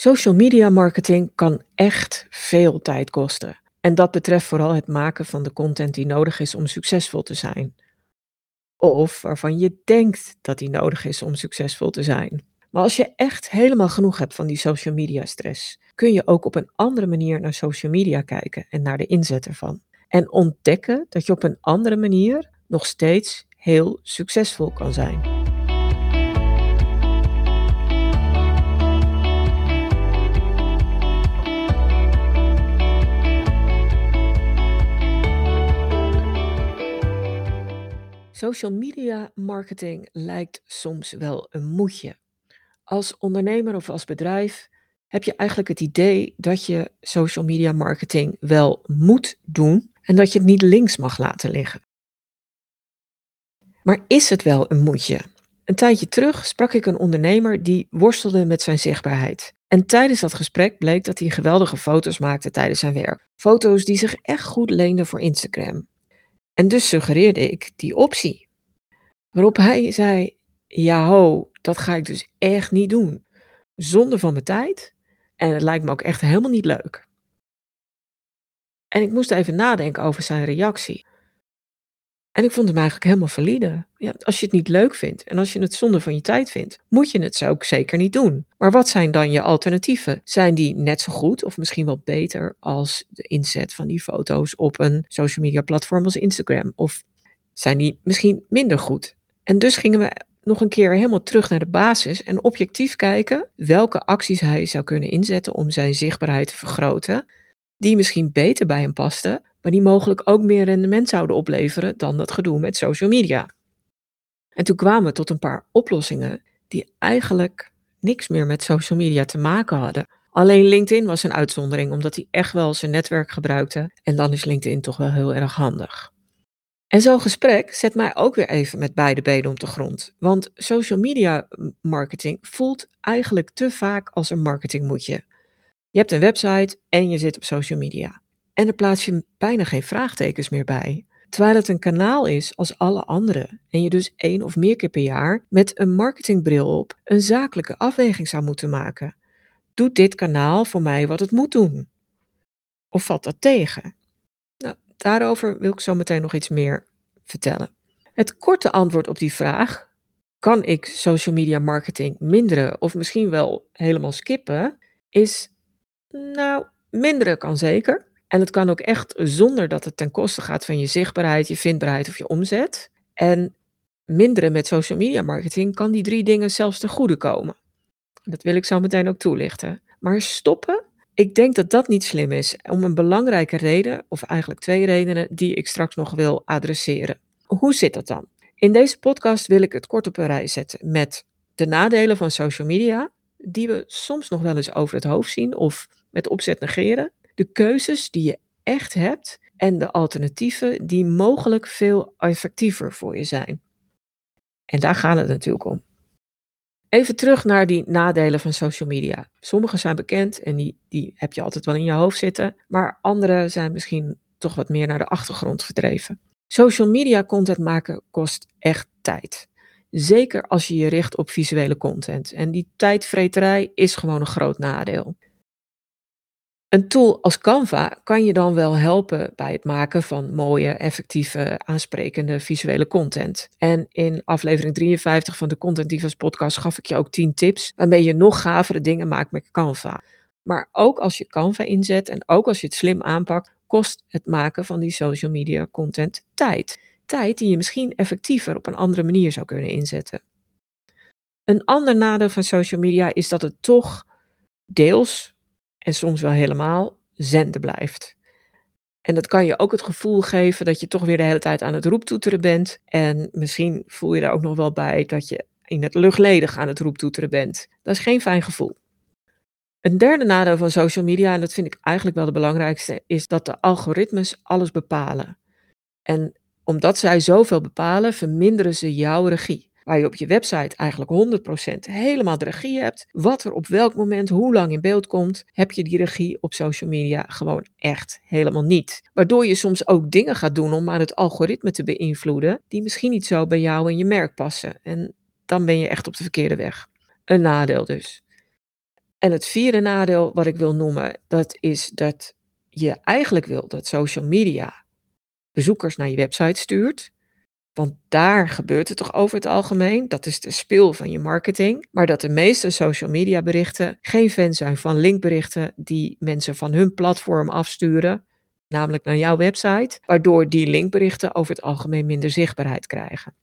Social media marketing kan echt veel tijd kosten. En dat betreft vooral het maken van de content die nodig is om succesvol te zijn. Of waarvan je denkt dat die nodig is om succesvol te zijn. Maar als je echt helemaal genoeg hebt van die social media stress, kun je ook op een andere manier naar social media kijken en naar de inzet ervan. En ontdekken dat je op een andere manier nog steeds heel succesvol kan zijn. Social media marketing lijkt soms wel een moedje. Als ondernemer of als bedrijf heb je eigenlijk het idee dat je social media marketing wel moet doen en dat je het niet links mag laten liggen. Maar is het wel een moedje? Een tijdje terug sprak ik een ondernemer die worstelde met zijn zichtbaarheid. En tijdens dat gesprek bleek dat hij geweldige foto's maakte tijdens zijn werk. Foto's die zich echt goed leenden voor Instagram. En dus suggereerde ik die optie. Waarop hij zei: Ja, ho, dat ga ik dus echt niet doen. Zonde van mijn tijd. En het lijkt me ook echt helemaal niet leuk. En ik moest even nadenken over zijn reactie. En ik vond hem eigenlijk helemaal valide. Ja, als je het niet leuk vindt en als je het zonde van je tijd vindt, moet je het zo ook zeker niet doen. Maar wat zijn dan je alternatieven? Zijn die net zo goed of misschien wel beter als de inzet van die foto's op een social media platform als Instagram? Of zijn die misschien minder goed? En dus gingen we nog een keer helemaal terug naar de basis en objectief kijken welke acties hij zou kunnen inzetten om zijn zichtbaarheid te vergroten, die misschien beter bij hem pasten, maar die mogelijk ook meer rendement zouden opleveren dan dat gedoe met social media. En toen kwamen we tot een paar oplossingen die eigenlijk niks meer met social media te maken hadden. Alleen LinkedIn was een uitzondering, omdat hij echt wel zijn netwerk gebruikte. En dan is LinkedIn toch wel heel erg handig. En zo'n gesprek zet mij ook weer even met beide benen op de grond. Want social media marketing voelt eigenlijk te vaak als een marketingmoedje. Je hebt een website en je zit op social media. En er plaats je bijna geen vraagtekens meer bij. Terwijl het een kanaal is als alle andere. En je dus één of meer keer per jaar met een marketingbril op een zakelijke afweging zou moeten maken. Doet dit kanaal voor mij wat het moet doen? Of valt dat tegen? Nou, daarover wil ik zo meteen nog iets meer vertellen. Het korte antwoord op die vraag, kan ik social media marketing minderen of misschien wel helemaal skippen, is nou, minderen kan zeker. En het kan ook echt zonder dat het ten koste gaat van je zichtbaarheid, je vindbaarheid of je omzet. En minderen met social media marketing kan die drie dingen zelfs ten goede komen. Dat wil ik zo meteen ook toelichten. Maar stoppen, ik denk dat dat niet slim is. Om een belangrijke reden, of eigenlijk twee redenen, die ik straks nog wil adresseren. Hoe zit dat dan? In deze podcast wil ik het kort op een rij zetten met de nadelen van social media, die we soms nog wel eens over het hoofd zien of met opzet negeren de keuzes die je echt hebt en de alternatieven die mogelijk veel effectiever voor je zijn. En daar gaat het natuurlijk om. Even terug naar die nadelen van social media. Sommige zijn bekend en die, die heb je altijd wel in je hoofd zitten, maar andere zijn misschien toch wat meer naar de achtergrond verdreven. Social media content maken kost echt tijd. Zeker als je je richt op visuele content. En die tijdvreterij is gewoon een groot nadeel. Een tool als Canva kan je dan wel helpen bij het maken van mooie, effectieve, aansprekende visuele content. En in aflevering 53 van de Content Divas podcast gaf ik je ook 10 tips waarmee je nog gavere dingen maakt met Canva. Maar ook als je Canva inzet en ook als je het slim aanpakt, kost het maken van die social media content tijd. Tijd die je misschien effectiever op een andere manier zou kunnen inzetten. Een ander nadeel van social media is dat het toch deels en soms wel helemaal zenden blijft. En dat kan je ook het gevoel geven dat je toch weer de hele tijd aan het roeptoeteren bent. En misschien voel je er ook nog wel bij dat je in het luchtledig aan het roeptoeteren bent. Dat is geen fijn gevoel. Een derde nadeel van social media, en dat vind ik eigenlijk wel de belangrijkste, is dat de algoritmes alles bepalen. En omdat zij zoveel bepalen, verminderen ze jouw regie waar je op je website eigenlijk 100% helemaal de regie hebt. Wat er op welk moment, hoe lang in beeld komt, heb je die regie op social media gewoon echt helemaal niet. Waardoor je soms ook dingen gaat doen om maar het algoritme te beïnvloeden, die misschien niet zo bij jou en je merk passen. En dan ben je echt op de verkeerde weg. Een nadeel dus. En het vierde nadeel wat ik wil noemen, dat is dat je eigenlijk wil dat social media bezoekers naar je website stuurt. Want daar gebeurt het toch over het algemeen. Dat is de spil van je marketing. Maar dat de meeste social media berichten geen fan zijn van linkberichten die mensen van hun platform afsturen, namelijk naar jouw website, waardoor die linkberichten over het algemeen minder zichtbaarheid krijgen.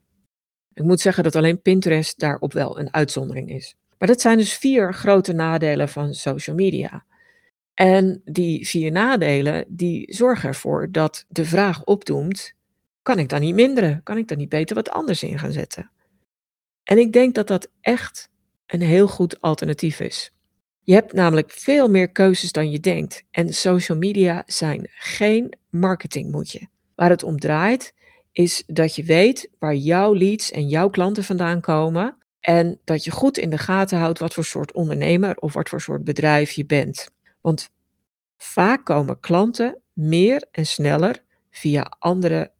Ik moet zeggen dat alleen Pinterest daarop wel een uitzondering is. Maar dat zijn dus vier grote nadelen van social media. En die vier nadelen, die zorgen ervoor dat de vraag opdoemt, kan ik dan niet minderen? Kan ik dan niet beter wat anders in gaan zetten? En ik denk dat dat echt een heel goed alternatief is. Je hebt namelijk veel meer keuzes dan je denkt. En social media zijn geen marketingmoedje. Waar het om draait, is dat je weet waar jouw leads en jouw klanten vandaan komen. En dat je goed in de gaten houdt wat voor soort ondernemer of wat voor soort bedrijf je bent. Want vaak komen klanten meer en sneller via andere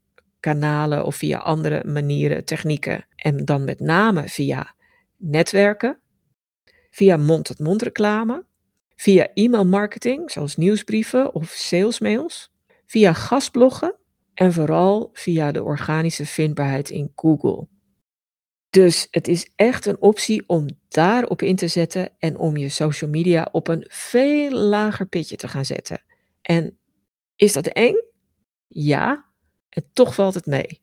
kanalen of via andere manieren, technieken. En dan met name via netwerken, via mond-tot-mond reclame, via e-mailmarketing, zoals nieuwsbrieven of salesmails, via gastbloggen en vooral via de organische vindbaarheid in Google. Dus het is echt een optie om daarop in te zetten en om je social media op een veel lager pitje te gaan zetten. En is dat eng? Ja, en toch valt het mee.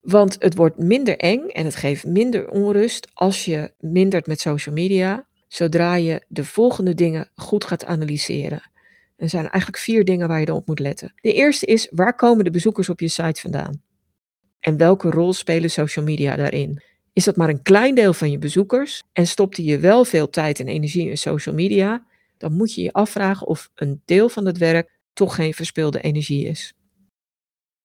Want het wordt minder eng en het geeft minder onrust als je mindert met social media, zodra je de volgende dingen goed gaat analyseren. Er zijn eigenlijk vier dingen waar je op moet letten. De eerste is, waar komen de bezoekers op je site vandaan? En welke rol spelen social media daarin? Is dat maar een klein deel van je bezoekers en stopte je wel veel tijd en energie in social media, dan moet je je afvragen of een deel van het werk toch geen verspilde energie is.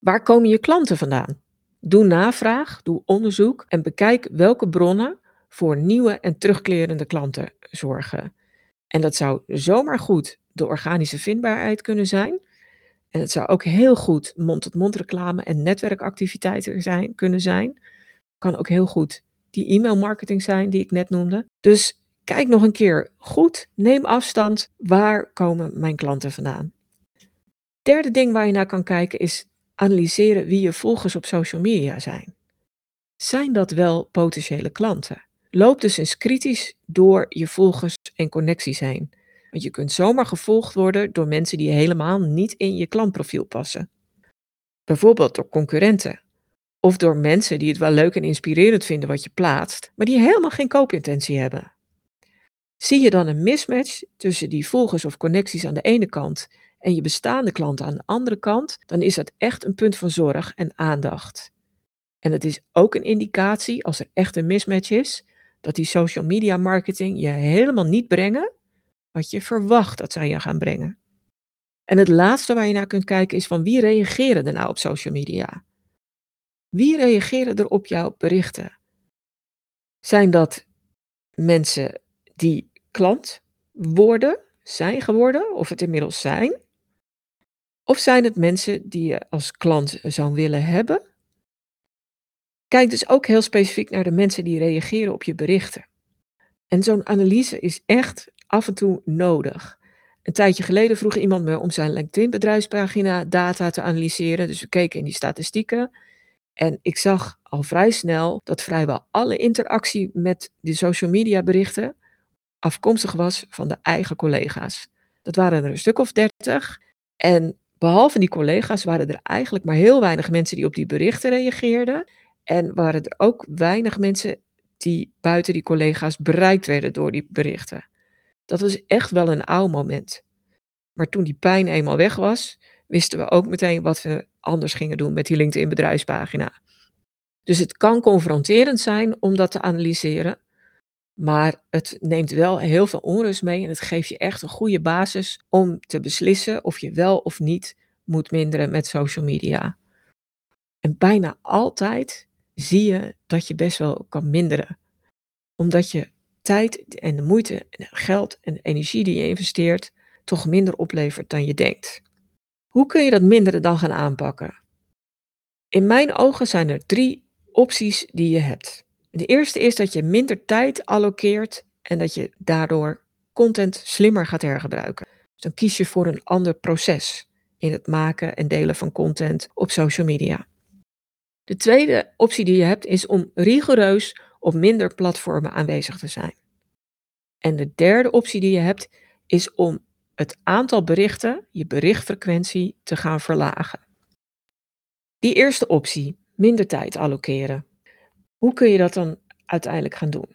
Waar komen je klanten vandaan? Doe navraag, doe onderzoek en bekijk welke bronnen voor nieuwe en terugkerende klanten zorgen. En dat zou zomaar goed de organische vindbaarheid kunnen zijn. En het zou ook heel goed mond-tot-mond reclame en netwerkactiviteiten zijn, kunnen zijn. Kan ook heel goed die e-mailmarketing zijn die ik net noemde. Dus kijk nog een keer goed, neem afstand. Waar komen mijn klanten vandaan? Derde ding waar je naar kan kijken is analyseren wie je volgers op social media zijn. Zijn dat wel potentiële klanten? Loop dus eens kritisch door je volgers en connecties heen. Want je kunt zomaar gevolgd worden door mensen die helemaal niet in je klantprofiel passen. Bijvoorbeeld door concurrenten. Of door mensen die het wel leuk en inspirerend vinden wat je plaatst, maar die helemaal geen koopintentie hebben. Zie je dan een mismatch tussen die volgers of connecties aan de ene kant en je bestaande klanten aan de andere kant, dan is dat echt een punt van zorg en aandacht. En het is ook een indicatie, als er echt een mismatch is, dat die social media marketing je helemaal niet brengen wat je verwacht dat zij je gaan brengen. En het laatste waar je naar kunt kijken is van wie reageren er nou op social media? Wie reageren er op jouw berichten? Zijn dat mensen die klant worden, zijn geworden, of het inmiddels zijn? Of zijn het mensen die je als klant zou willen hebben? Kijk dus ook heel specifiek naar de mensen die reageren op je berichten. En zo'n analyse is echt af en toe nodig. Een tijdje geleden vroeg iemand me om zijn LinkedIn bedrijfspagina data te analyseren. Dus we keken in die statistieken. En ik zag al vrij snel dat vrijwel alle interactie met de social media berichten afkomstig was van de eigen collega's. Dat waren er een stuk of dertig. En behalve die collega's waren er eigenlijk maar heel weinig mensen die op die berichten reageerden. En waren er ook weinig mensen die buiten die collega's bereikt werden door die berichten. Dat was echt wel een oud moment. Maar toen die pijn eenmaal weg was, wisten we ook meteen wat we anders gingen doen met die LinkedIn bedrijfspagina. Dus het kan confronterend zijn om dat te analyseren, maar het neemt wel heel veel onrust mee en het geeft je echt een goede basis om te beslissen of je wel of niet moet minderen met social media. En bijna altijd zie je dat je best wel kan minderen. Omdat je tijd en de moeite en geld en energie die je investeert toch minder oplevert dan je denkt. Hoe kun je dat minderen dan gaan aanpakken? In mijn ogen zijn er drie opties die je hebt. De eerste is dat je minder tijd allokeert en dat je daardoor content slimmer gaat hergebruiken. Dus dan kies je voor een ander proces in het maken en delen van content op social media. De tweede optie die je hebt is om rigoureus op minder platformen aanwezig te zijn. En de derde optie die je hebt is om het aantal berichten, je berichtfrequentie, te gaan verlagen. Die eerste optie, minder tijd allokeren. Hoe kun je dat dan uiteindelijk gaan doen?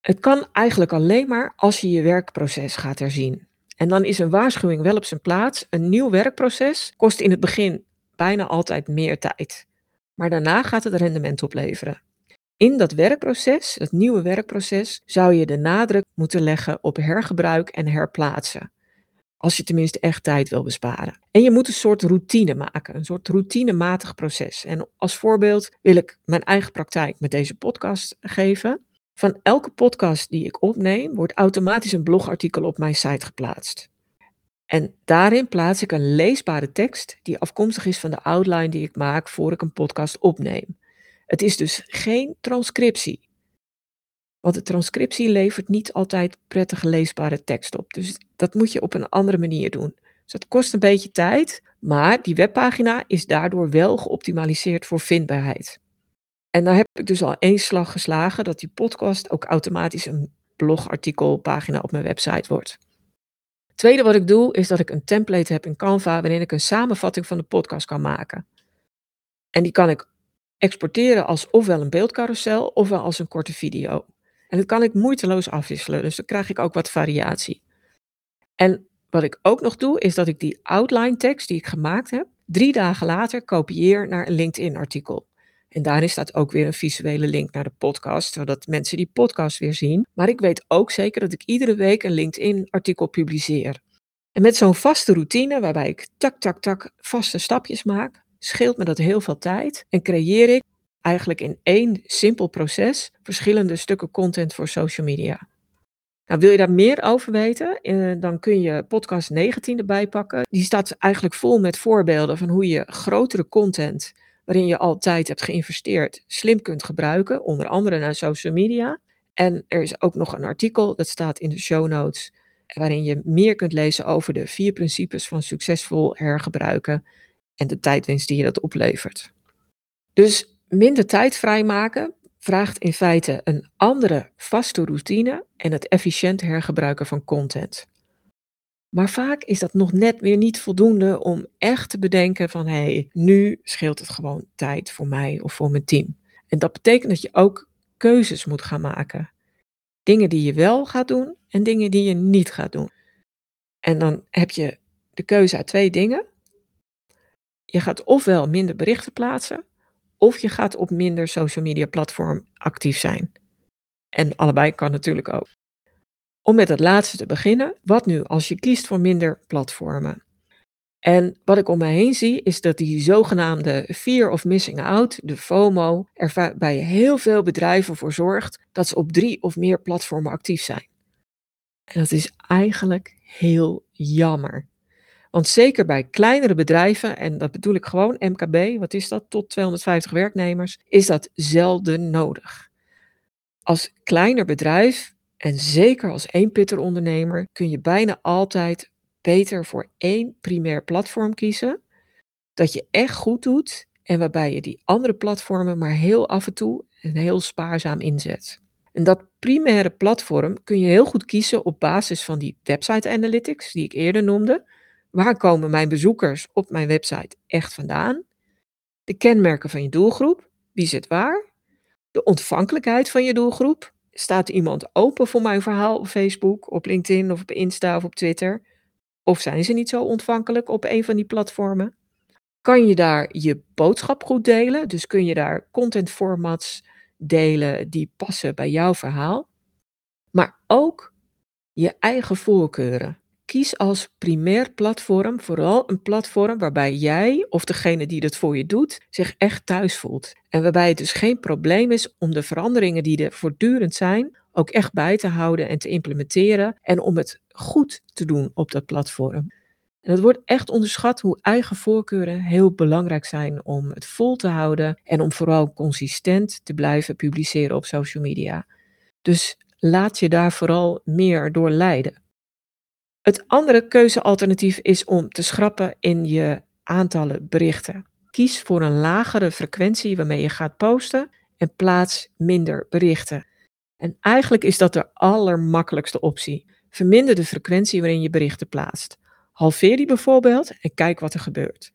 Het kan eigenlijk alleen maar als je je werkproces gaat herzien. En dan is een waarschuwing wel op zijn plaats. Een nieuw werkproces kost in het begin bijna altijd meer tijd. Maar daarna gaat het rendement opleveren. In dat werkproces, het nieuwe werkproces, zou je de nadruk moeten leggen op hergebruik en herplaatsen. Als je tenminste echt tijd wil besparen. En je moet een soort routine maken, een soort routinematig proces. En als voorbeeld wil ik mijn eigen praktijk met deze podcast geven. Van elke podcast die ik opneem, wordt automatisch een blogartikel op mijn site geplaatst. En daarin plaats ik een leesbare tekst die afkomstig is van de outline die ik maak voor ik een podcast opneem. Het is dus geen transcriptie. Want de transcriptie levert niet altijd prettige leesbare tekst op. Dus dat moet je op een andere manier doen. Dus dat kost een beetje tijd, maar die webpagina is daardoor wel geoptimaliseerd voor vindbaarheid. En daar heb ik dus al één slag geslagen dat die podcast ook automatisch een blogartikelpagina op mijn website wordt. Tweede wat ik doe is dat ik een template heb in Canva waarin ik een samenvatting van de podcast kan maken. En die kan ik exporteren als ofwel een beeldcarousel ofwel als een korte video. En dat kan ik moeiteloos afwisselen, dus dan krijg ik ook wat variatie. En wat ik ook nog doe, is dat ik die outline tekst die ik gemaakt heb, drie dagen later kopieer naar een LinkedIn-artikel. En daarin staat ook weer een visuele link naar de podcast, zodat mensen die podcast weer zien. Maar ik weet ook zeker dat ik iedere week een LinkedIn-artikel publiceer. En met zo'n vaste routine, waarbij ik tak, tak, tak vaste stapjes maak, scheelt me dat heel veel tijd en creëer ik eigenlijk in één simpel proces verschillende stukken content voor social media. Nou, wil je daar meer over weten, eh, dan kun je podcast 19 erbij pakken. Die staat eigenlijk vol met voorbeelden van hoe je grotere content waarin je al tijd hebt geïnvesteerd, slim kunt gebruiken, onder andere naar social media. En er is ook nog een artikel, dat staat in de show notes, waarin je meer kunt lezen over de vier principes van succesvol hergebruiken en de tijdwinst die je dat oplevert. Dus minder tijd vrijmaken vraagt in feite een andere vaste routine en het efficiënt hergebruiken van content. Maar vaak is dat nog net weer niet voldoende om echt te bedenken van hé, hey, nu scheelt het gewoon tijd voor mij of voor mijn team. En dat betekent dat je ook keuzes moet gaan maken. Dingen die je wel gaat doen en dingen die je niet gaat doen. En dan heb je de keuze uit twee dingen. Je gaat ofwel minder berichten plaatsen, of je gaat op minder social media platform actief zijn. En allebei kan natuurlijk ook. Om met het laatste te beginnen, wat nu als je kiest voor minder platformen? En wat ik om me heen zie, is dat die zogenaamde fear of missing out, de FOMO, er bij heel veel bedrijven voor zorgt dat ze op drie of meer platformen actief zijn. En dat is eigenlijk heel jammer. Want zeker bij kleinere bedrijven, en dat bedoel ik gewoon MKB, wat is dat, tot 250 werknemers, is dat zelden nodig. Als kleiner bedrijf en zeker als één ondernemer kun je bijna altijd beter voor één primair platform kiezen. Dat je echt goed doet en waarbij je die andere platformen maar heel af en toe en heel spaarzaam inzet. En dat primaire platform kun je heel goed kiezen op basis van die website analytics die ik eerder noemde. Waar komen mijn bezoekers op mijn website echt vandaan? De kenmerken van je doelgroep, wie zit waar? De ontvankelijkheid van je doelgroep, Staat iemand open voor mijn verhaal op Facebook, op LinkedIn of op Insta of op Twitter? Of zijn ze niet zo ontvankelijk op een van die platformen? Kan je daar je boodschap goed delen? Dus kun je daar content formats delen die passen bij jouw verhaal? Maar ook je eigen voorkeuren. Kies als primair platform vooral een platform waarbij jij of degene die dat voor je doet zich echt thuis voelt. En waarbij het dus geen probleem is om de veranderingen die er voortdurend zijn ook echt bij te houden en te implementeren en om het goed te doen op dat platform. En het wordt echt onderschat hoe eigen voorkeuren heel belangrijk zijn om het vol te houden en om vooral consistent te blijven publiceren op social media. Dus laat je daar vooral meer door leiden. Het andere keuzealternatief is om te schrappen in je aantallen berichten. Kies voor een lagere frequentie waarmee je gaat posten en plaats minder berichten. En eigenlijk is dat de allermakkelijkste optie. Verminder de frequentie waarin je berichten plaatst. Halveer die bijvoorbeeld en kijk wat er gebeurt.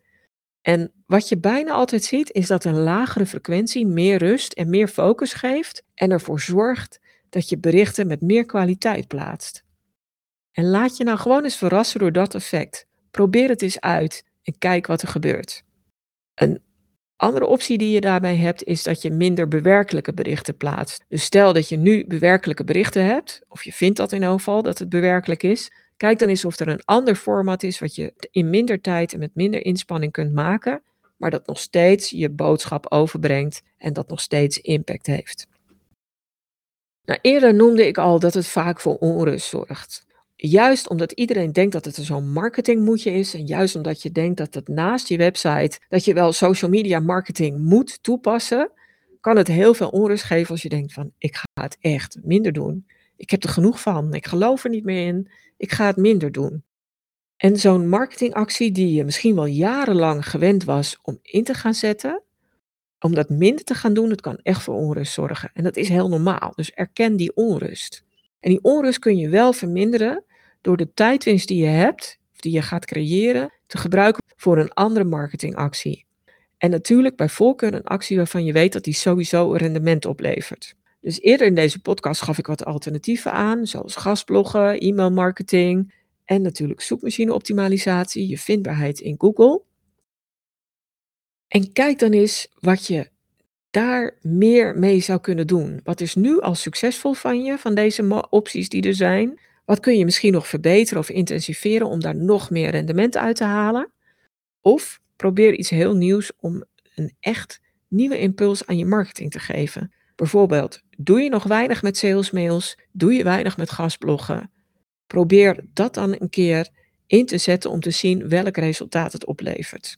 En wat je bijna altijd ziet, is dat een lagere frequentie meer rust en meer focus geeft en ervoor zorgt dat je berichten met meer kwaliteit plaatst. En laat je nou gewoon eens verrassen door dat effect. Probeer het eens uit en kijk wat er gebeurt. Een andere optie die je daarbij hebt, is dat je minder bewerkelijke berichten plaatst. Dus stel dat je nu bewerkelijke berichten hebt, of je vindt dat in ieder geval dat het bewerkelijk is, kijk dan eens of er een ander format is wat je in minder tijd en met minder inspanning kunt maken, maar dat nog steeds je boodschap overbrengt en dat nog steeds impact heeft. Nou, eerder noemde ik al dat het vaak voor onrust zorgt. Juist omdat iedereen denkt dat het zo'n marketingmoetje is en juist omdat je denkt dat het naast je website, dat je wel social media marketing moet toepassen, kan het heel veel onrust geven als je denkt van ik ga het echt minder doen. Ik heb er genoeg van, ik geloof er niet meer in, ik ga het minder doen. En zo'n marketingactie die je misschien wel jarenlang gewend was om in te gaan zetten, om dat minder te gaan doen, dat kan echt voor onrust zorgen. En dat is heel normaal. Dus erken die onrust. En die onrust kun je wel verminderen door de tijdwinst die je hebt, of die je gaat creëren, te gebruiken voor een andere marketingactie. En natuurlijk bij voorkeur een actie waarvan je weet dat die sowieso een rendement oplevert. Dus eerder in deze podcast gaf ik wat alternatieven aan, zoals gastbloggen, e-mailmarketing en natuurlijk zoekmachine-optimalisatie, je vindbaarheid in Google. En kijk dan eens wat je daar meer mee zou kunnen doen. Wat is nu al succesvol van je, van deze opties die er zijn? Wat kun je misschien nog verbeteren of intensiveren om daar nog meer rendement uit te halen? Of probeer iets heel nieuws om een echt nieuwe impuls aan je marketing te geven. Bijvoorbeeld, doe je nog weinig met salesmails? Doe je weinig met gastbloggen? Probeer dat dan een keer in te zetten om te zien welk resultaat het oplevert.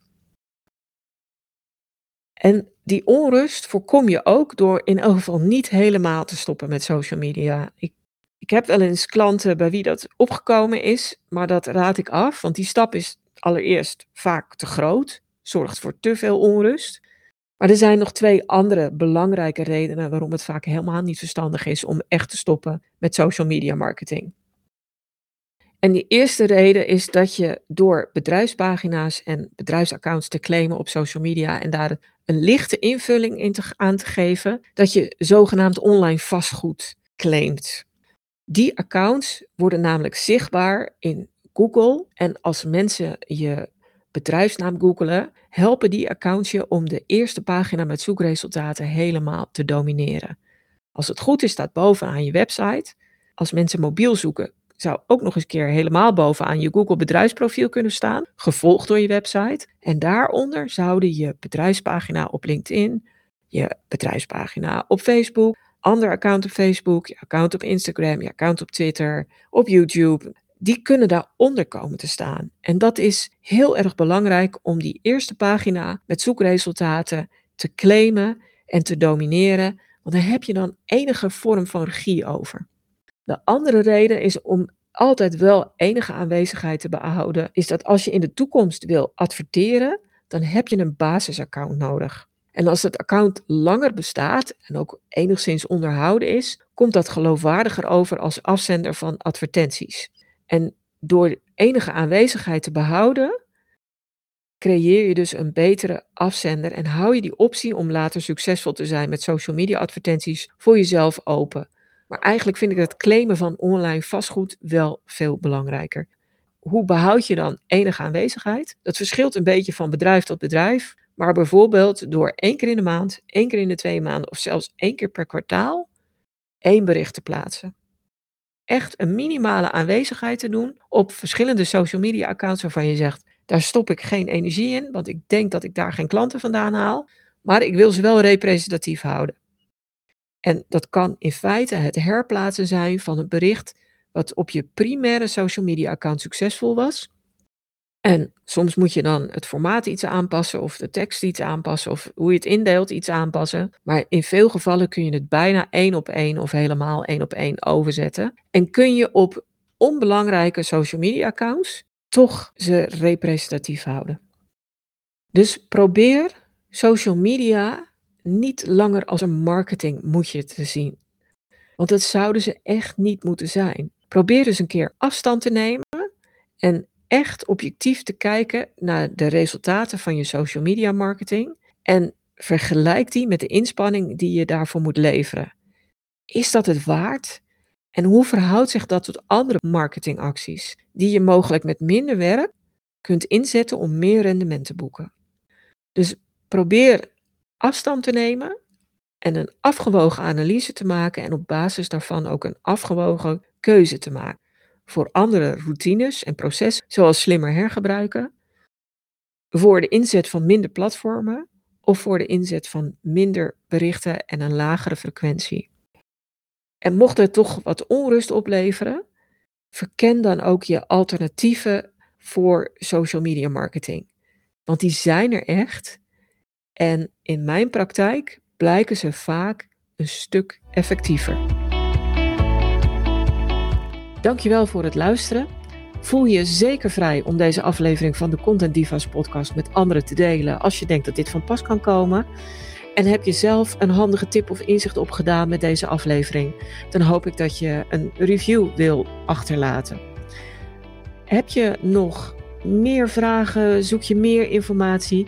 En die onrust voorkom je ook door in elk geval niet helemaal te stoppen met social media. Ik, ik heb wel eens klanten bij wie dat opgekomen is, maar dat raad ik af, want die stap is allereerst vaak te groot, zorgt voor te veel onrust. Maar er zijn nog twee andere belangrijke redenen waarom het vaak helemaal niet verstandig is om echt te stoppen met social media marketing. En die eerste reden is dat je door bedrijfspagina's en bedrijfsaccounts te claimen op social media en daar een lichte invulling aan te geven, dat je zogenaamd online vastgoed claimt. Die accounts worden namelijk zichtbaar in Google en als mensen je bedrijfsnaam googelen, helpen die accounts je om de eerste pagina met zoekresultaten helemaal te domineren. Als het goed is, staat bovenaan je website. Als mensen mobiel zoeken, zou ook nog eens keer helemaal bovenaan je Google bedrijfsprofiel kunnen staan, gevolgd door je website. En daaronder zouden je bedrijfspagina op LinkedIn, je bedrijfspagina op Facebook, ander account op Facebook, je account op Instagram, je account op Twitter, op YouTube, die kunnen daaronder komen te staan. En dat is heel erg belangrijk om die eerste pagina met zoekresultaten te claimen en te domineren, want daar heb je dan enige vorm van regie over. De andere reden is om altijd wel enige aanwezigheid te behouden, is dat als je in de toekomst wil adverteren, dan heb je een basisaccount nodig. En als het account langer bestaat en ook enigszins onderhouden is, komt dat geloofwaardiger over als afzender van advertenties. En door enige aanwezigheid te behouden, creëer je dus een betere afzender en hou je die optie om later succesvol te zijn met social media advertenties voor jezelf open. Maar eigenlijk vind ik het claimen van online vastgoed wel veel belangrijker. Hoe behoud je dan enige aanwezigheid? Dat verschilt een beetje van bedrijf tot bedrijf. Maar bijvoorbeeld door één keer in de maand, één keer in de twee maanden of zelfs één keer per kwartaal één bericht te plaatsen. Echt een minimale aanwezigheid te doen op verschillende social media accounts waarvan je zegt, daar stop ik geen energie in, want ik denk dat ik daar geen klanten vandaan haal, maar ik wil ze wel representatief houden. En dat kan in feite het herplaatsen zijn van een bericht wat op je primaire social media account succesvol was. En soms moet je dan het formaat iets aanpassen of de tekst iets aanpassen of hoe je het indeelt iets aanpassen. Maar in veel gevallen kun je het bijna één op één of helemaal één op één overzetten. En kun je op onbelangrijke social media accounts toch ze representatief houden. Dus probeer social media niet langer als een marketingmoetje te zien. Want dat zouden ze echt niet moeten zijn. Probeer dus een keer afstand te nemen en echt objectief te kijken naar de resultaten van je social media marketing en vergelijk die met de inspanning die je daarvoor moet leveren. Is dat het waard? En hoe verhoudt zich dat tot andere marketingacties die je mogelijk met minder werk kunt inzetten om meer rendement te boeken? Dus probeer afstand te nemen en een afgewogen analyse te maken en op basis daarvan ook een afgewogen keuze te maken voor andere routines en processen, zoals slimmer hergebruiken, voor de inzet van minder platformen of voor de inzet van minder berichten en een lagere frequentie. En mocht het toch wat onrust opleveren, verken dan ook je alternatieven voor social media marketing. Want die zijn er echt. En in mijn praktijk blijken ze vaak een stuk effectiever. Dankjewel voor het luisteren. Voel je zeker vrij om deze aflevering van de Content Divas podcast met anderen te delen als je denkt dat dit van pas kan komen. En heb je zelf een handige tip of inzicht opgedaan met deze aflevering, dan hoop ik dat je een review wil achterlaten. Heb je nog meer vragen? Zoek je meer informatie?